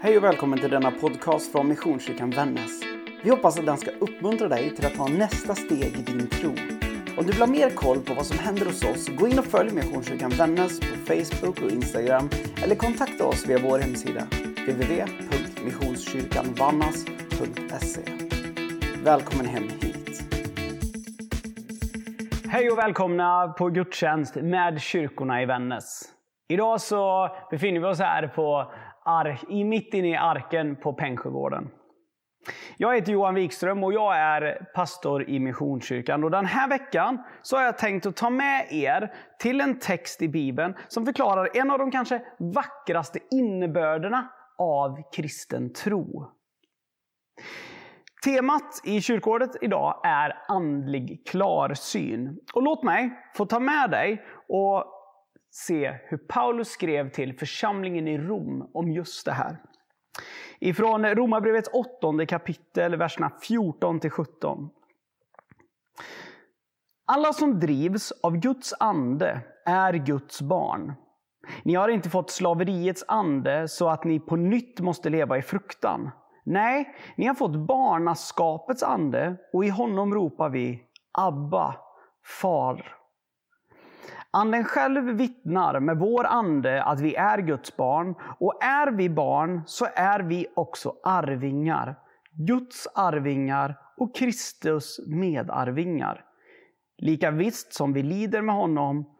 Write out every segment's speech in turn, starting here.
Hej och välkommen till denna podcast från Missionskyrkan Vännäs. Vi hoppas att den ska uppmuntra dig till att ta nästa steg i din tro. Om du vill ha mer koll på vad som händer hos oss, gå in och följ Missionskyrkan Vännäs på Facebook och Instagram eller kontakta oss via vår hemsida www.missionskyrkanvannas.se. Välkommen hem hit! Hej och välkomna på gudstjänst med kyrkorna i Vännäs. Idag så befinner vi oss här på i, mitt inne i arken på Pengsjögården. Jag heter Johan Wikström och jag är pastor i Missionskyrkan. Och den här veckan så har jag tänkt att ta med er till en text i Bibeln som förklarar en av de kanske vackraste innebörderna av kristen tro. Temat i kyrkåret idag är andlig klarsyn. Och låt mig få ta med dig och se hur Paulus skrev till församlingen i Rom om just det här. Ifrån Romarbrevets åttonde kapitel, verserna 14 till 17. Alla som drivs av Guds ande är Guds barn. Ni har inte fått slaveriets ande så att ni på nytt måste leva i fruktan. Nej, ni har fått barnaskapets ande och i honom ropar vi Abba, Far. Anden själv vittnar med vår ande att vi är Guds barn. Och är vi barn så är vi också arvingar. Guds arvingar och Kristus medarvingar. Lika visst som vi lider med honom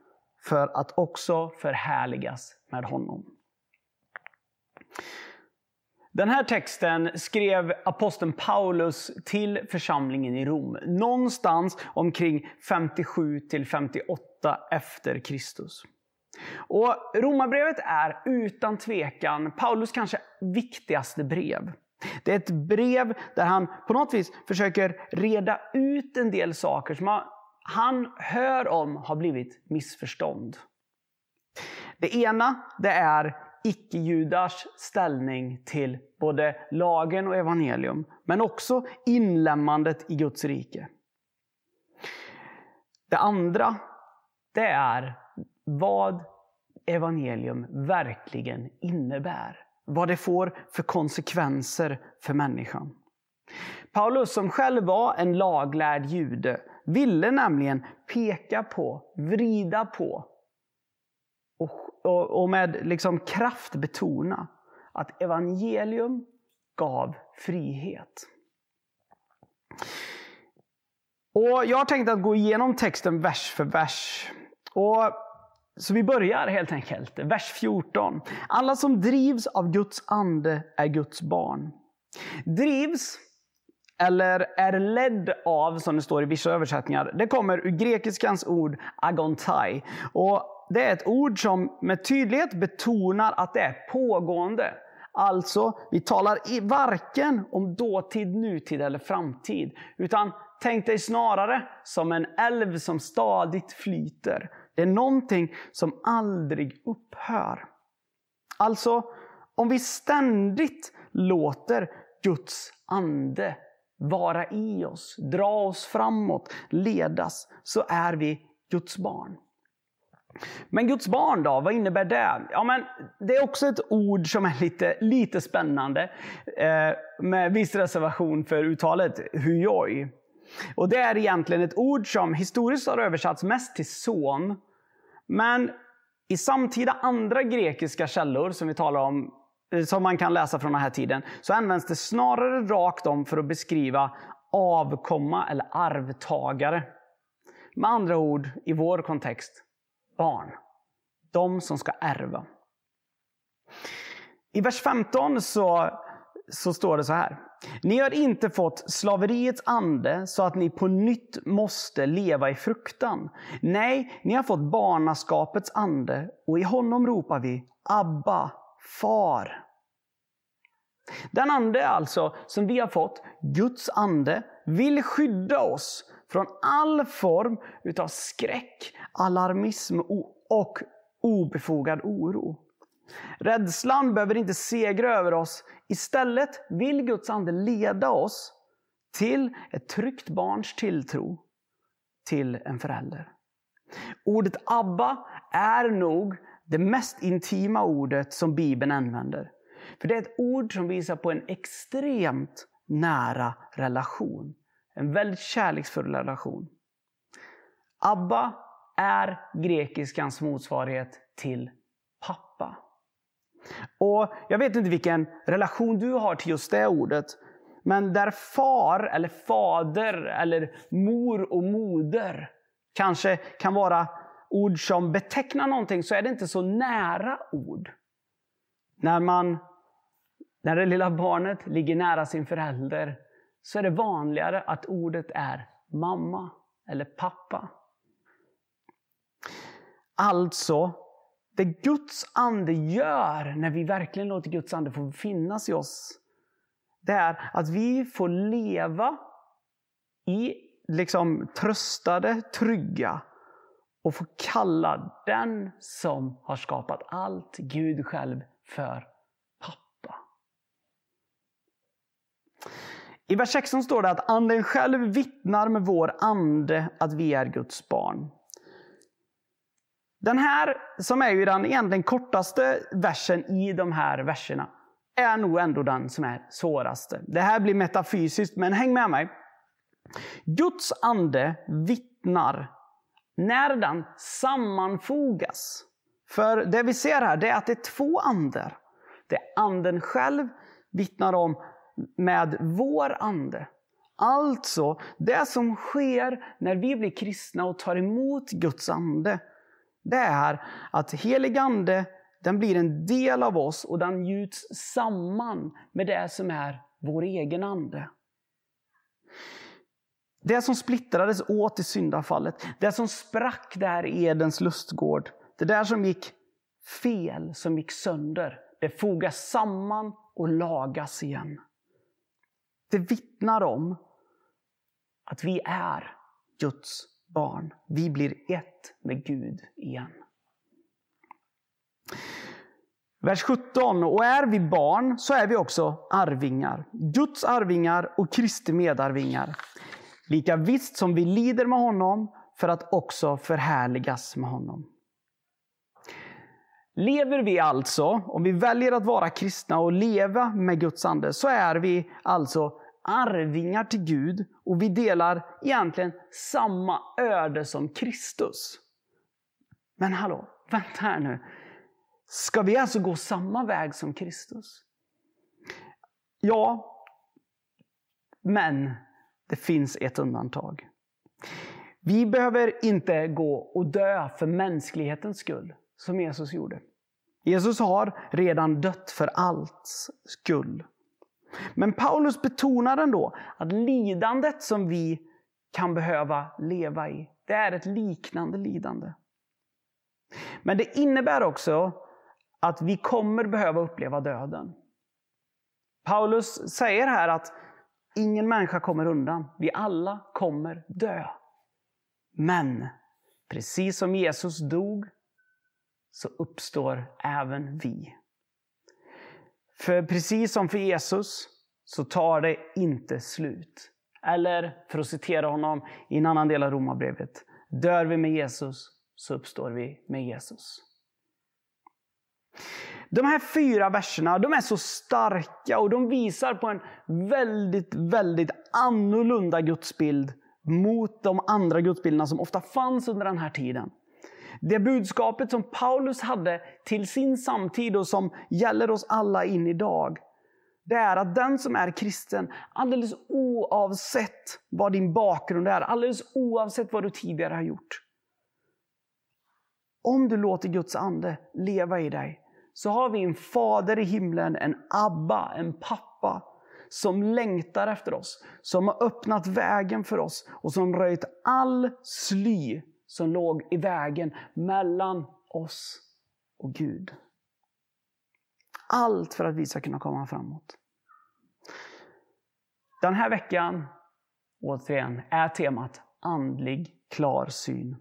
för att också förhärligas med honom. Den här texten skrev aposteln Paulus till församlingen i Rom. Någonstans omkring 57 till 58 efter Kristus. Och Romarbrevet är utan tvekan Paulus kanske viktigaste brev. Det är ett brev där han på något vis försöker reda ut en del saker som han hör om har blivit missförstånd. Det ena det är icke-judars ställning till både lagen och evangelium, men också inlämmandet i Guds rike. Det andra, det är vad evangelium verkligen innebär. Vad det får för konsekvenser för människan. Paulus, som själv var en laglärd jude, ville nämligen peka på, vrida på och, och med liksom kraft betona att evangelium gav frihet. Och Jag har tänkt att gå igenom texten vers för vers. Och så vi börjar helt enkelt. Vers 14. Alla som drivs av Guds ande är Guds barn. Drivs, eller är ledd av, som det står i vissa översättningar, det kommer ur grekiskans ord agontai. Och det är ett ord som med tydlighet betonar att det är pågående. Alltså, vi talar varken om dåtid, nutid eller framtid. Utan tänk dig snarare som en älv som stadigt flyter. Det är någonting som aldrig upphör. Alltså, om vi ständigt låter Guds ande vara i oss, dra oss framåt, ledas, så är vi Guds barn. Men Guds barn då, vad innebär det? Ja, men det är också ett ord som är lite, lite spännande. Eh, med viss reservation för uttalet, ”hujoj”. Och det är egentligen ett ord som historiskt har översatts mest till son. Men i samtida andra grekiska källor som vi talar om, eh, som man kan läsa från den här tiden, så används det snarare rakt om för att beskriva avkomma eller arvtagare. Med andra ord, i vår kontext, barn. De som ska ärva. I vers 15 så, så står det så här. Ni har inte fått slaveriets ande så att ni på nytt måste leva i fruktan. Nej, ni har fått barnaskapets ande och i honom ropar vi Abba, far. Den ande alltså som vi har fått, Guds ande, vill skydda oss från all form utav skräck, alarmism och obefogad oro. Rädslan behöver inte segra över oss. Istället vill Guds ande leda oss till ett tryggt barns tilltro till en förälder. Ordet Abba är nog det mest intima ordet som Bibeln använder. För det är ett ord som visar på en extremt nära relation. En väldigt kärleksfull relation. Abba är grekiskans motsvarighet till. Och Jag vet inte vilken relation du har till just det ordet. Men där far eller fader eller mor och moder kanske kan vara ord som betecknar någonting så är det inte så nära ord. När, man, när det lilla barnet ligger nära sin förälder så är det vanligare att ordet är mamma eller pappa. Alltså, det Guds ande gör när vi verkligen låter Guds ande få finnas i oss, det är att vi får leva i liksom tröstade, trygga och få kalla den som har skapat allt, Gud själv, för pappa. I vers 16 står det att anden själv vittnar med vår ande att vi är Guds barn. Den här, som är ju den egentligen kortaste versen i de här verserna, är nog ändå den som är svåraste. Det här blir metafysiskt, men häng med mig. Guds ande vittnar när den sammanfogas. För det vi ser här, det är att det är två andar. Det anden själv vittnar om med vår ande. Alltså, det som sker när vi blir kristna och tar emot Guds ande, det är att helig ande den blir en del av oss och den gjuts samman med det som är vår egen ande. Det som splittrades åt i syndafallet, det som sprack där i Edens lustgård, det där som gick fel, som gick sönder, det fogas samman och lagas igen. Det vittnar om att vi är Guds barn. Vi blir ett med Gud igen. Vers 17. Och är vi barn så är vi också arvingar. Guds arvingar och Kristi medarvingar. Lika visst som vi lider med honom för att också förhärligas med honom. Lever vi alltså, om vi väljer att vara kristna och leva med Guds ande, så är vi alltså arvingar till Gud och vi delar egentligen samma öde som Kristus. Men hallå, vänta här nu. Ska vi alltså gå samma väg som Kristus? Ja, men det finns ett undantag. Vi behöver inte gå och dö för mänsklighetens skull, som Jesus gjorde. Jesus har redan dött för allt skull. Men Paulus betonar ändå att lidandet som vi kan behöva leva i, det är ett liknande lidande. Men det innebär också att vi kommer behöva uppleva döden. Paulus säger här att ingen människa kommer undan. Vi alla kommer dö. Men precis som Jesus dog så uppstår även vi. För precis som för Jesus så tar det inte slut. Eller för att citera honom i en annan del av Romarbrevet. Dör vi med Jesus så uppstår vi med Jesus. De här fyra verserna de är så starka och de visar på en väldigt, väldigt annorlunda gudsbild mot de andra gudsbilderna som ofta fanns under den här tiden. Det budskapet som Paulus hade till sin samtid och som gäller oss alla in idag, det är att den som är kristen, alldeles oavsett vad din bakgrund är, alldeles oavsett vad du tidigare har gjort. Om du låter Guds ande leva i dig, så har vi en fader i himlen, en Abba, en pappa, som längtar efter oss, som har öppnat vägen för oss och som röjt all sly som låg i vägen mellan oss och Gud. Allt för att vi ska kunna komma framåt. Den här veckan, återigen, är temat andlig klarsyn.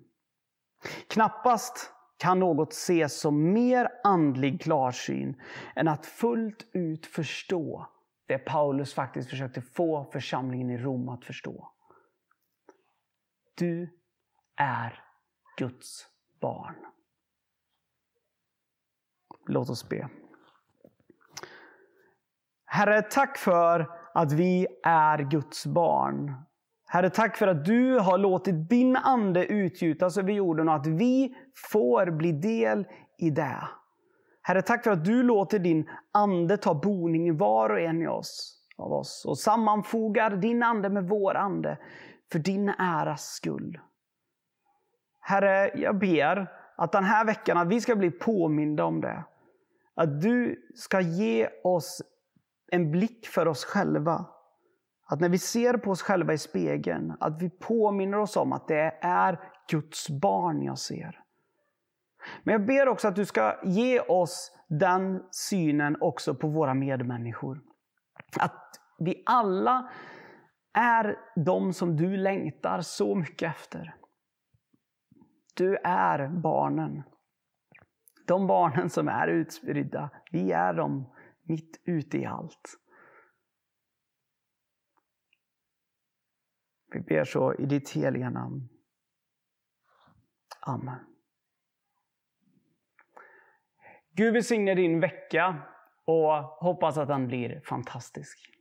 Knappast kan något ses som mer andlig klarsyn än att fullt ut förstå det Paulus faktiskt försökte få församlingen i Rom att förstå. Du är Guds barn. Låt oss be. Herre, tack för att vi är Guds barn. Herre, tack för att du har låtit din ande utgjutas över jorden och att vi får bli del i det. Herre, tack för att du låter din ande ta boning i var och en av oss och sammanfogar din ande med vår ande för din äras skull. Herre, jag ber att den här veckan att vi ska bli påminda om det. Att du ska ge oss en blick för oss själva. Att när vi ser på oss själva i spegeln, att vi påminner oss om att det är Guds barn jag ser. Men jag ber också att du ska ge oss den synen också på våra medmänniskor. Att vi alla är de som du längtar så mycket efter. Du är barnen. De barnen som är utspridda, vi är dem mitt ute i allt. Vi ber så i ditt heliga namn. Amen. Gud välsigne din vecka och hoppas att den blir fantastisk.